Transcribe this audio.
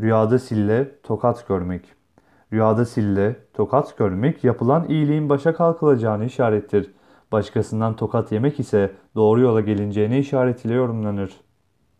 Rüyada sille, tokat görmek. Rüyada sille, tokat görmek yapılan iyiliğin başa kalkılacağını işarettir. Başkasından tokat yemek ise doğru yola gelineceğine işaret ile yorumlanır.